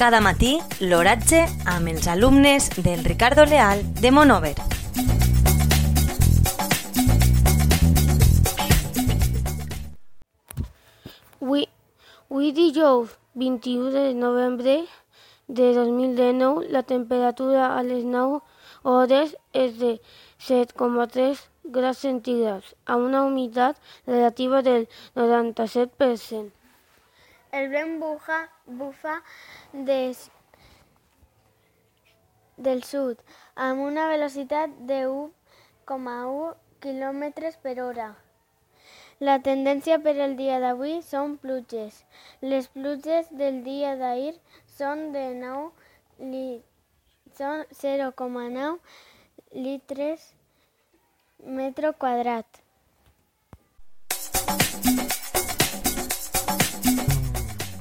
Cada matí, l'oratge amb els alumnes del Ricardo Leal de Monover. Avui, avui dijous 21 de novembre de 2019, la temperatura a les 9 hores és de 7,3 graus centígrads, amb una humitat relativa del 97%. El vent bufa, bufa des, del sud amb una velocitat de 1,1 km per hora. La tendència per al dia d'avui són pluges. Les pluges del dia d'ahir són de 9 li, són 0,9 litres metro quadrat.